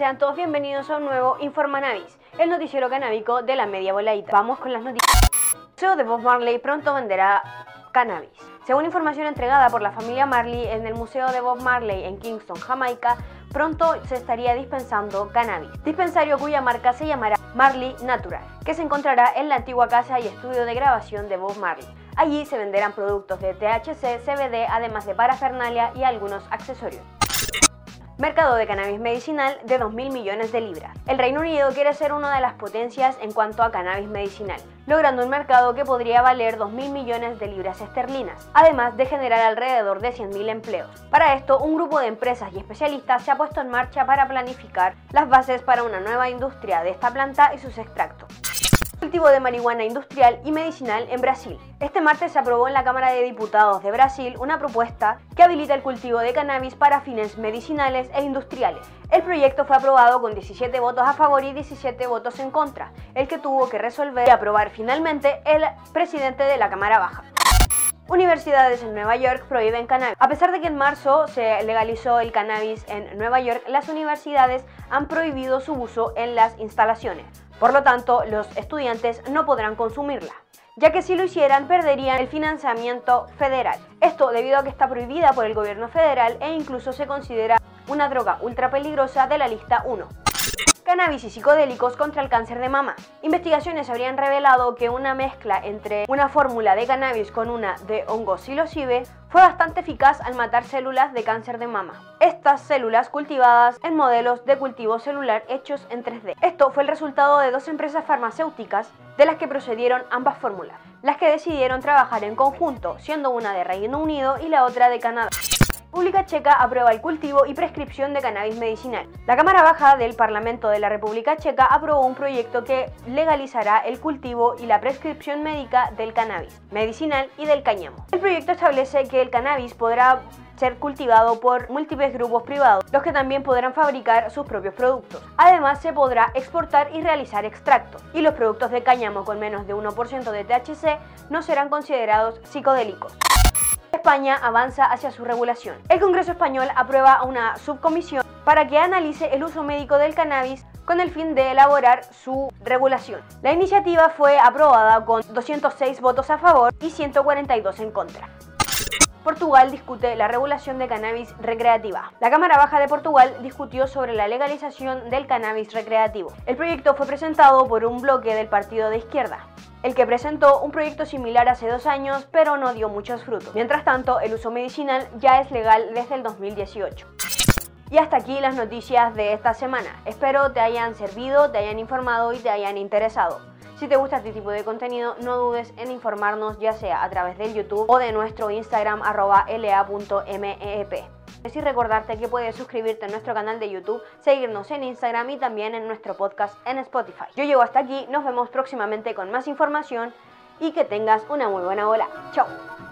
Sean todos bienvenidos a un nuevo Informanavis, el noticiero canábico de la media voladita. Vamos con las noticias. El de Bob Marley pronto venderá cannabis. Según información entregada por la familia Marley en el Museo de Bob Marley en Kingston, Jamaica, pronto se estaría dispensando cannabis, dispensario cuya marca se llamará Marley Natural, que se encontrará en la antigua casa y estudio de grabación de Bob Marley. Allí se venderán productos de THC, CBD, además de parafernalia y algunos accesorios mercado de cannabis medicinal de 2.000 millones de libras. El Reino Unido quiere ser una de las potencias en cuanto a cannabis medicinal, logrando un mercado que podría valer 2.000 millones de libras esterlinas, además de generar alrededor de 100.000 empleos. Para esto, un grupo de empresas y especialistas se ha puesto en marcha para planificar las bases para una nueva industria de esta planta y sus extractos cultivo de marihuana industrial y medicinal en Brasil. Este martes se aprobó en la Cámara de Diputados de Brasil una propuesta que habilita el cultivo de cannabis para fines medicinales e industriales. El proyecto fue aprobado con 17 votos a favor y 17 votos en contra, el que tuvo que resolver y aprobar finalmente el presidente de la Cámara Baja. Universidades en Nueva York prohíben cannabis. A pesar de que en marzo se legalizó el cannabis en Nueva York, las universidades han prohibido su uso en las instalaciones. Por lo tanto, los estudiantes no podrán consumirla, ya que si lo hicieran perderían el financiamiento federal. Esto debido a que está prohibida por el gobierno federal e incluso se considera una droga ultra peligrosa de la lista 1 cannabis y psicodélicos contra el cáncer de mama. Investigaciones habrían revelado que una mezcla entre una fórmula de cannabis con una de hongo psilocibe fue bastante eficaz al matar células de cáncer de mama. Estas células cultivadas en modelos de cultivo celular hechos en 3D. Esto fue el resultado de dos empresas farmacéuticas de las que procedieron ambas fórmulas, las que decidieron trabajar en conjunto, siendo una de Reino Unido y la otra de Canadá. República Checa aprueba el cultivo y prescripción de cannabis medicinal. La Cámara Baja del Parlamento de la República Checa aprobó un proyecto que legalizará el cultivo y la prescripción médica del cannabis medicinal y del cáñamo. El proyecto establece que el cannabis podrá ser cultivado por múltiples grupos privados, los que también podrán fabricar sus propios productos. Además, se podrá exportar y realizar extractos, y los productos de cáñamo con menos de 1% de THC no serán considerados psicodélicos. España avanza hacia su regulación. El Congreso español aprueba una subcomisión para que analice el uso médico del cannabis con el fin de elaborar su regulación. La iniciativa fue aprobada con 206 votos a favor y 142 en contra. Portugal discute la regulación de cannabis recreativa. La Cámara Baja de Portugal discutió sobre la legalización del cannabis recreativo. El proyecto fue presentado por un bloque del partido de izquierda el que presentó un proyecto similar hace dos años, pero no dio muchos frutos. Mientras tanto, el uso medicinal ya es legal desde el 2018. Y hasta aquí las noticias de esta semana. Espero te hayan servido, te hayan informado y te hayan interesado. Si te gusta este tipo de contenido, no dudes en informarnos ya sea a través del YouTube o de nuestro Instagram arroba la.meep. Y recordarte que puedes suscribirte a nuestro canal de YouTube, seguirnos en Instagram y también en nuestro podcast en Spotify. Yo llego hasta aquí, nos vemos próximamente con más información y que tengas una muy buena bola. Chao.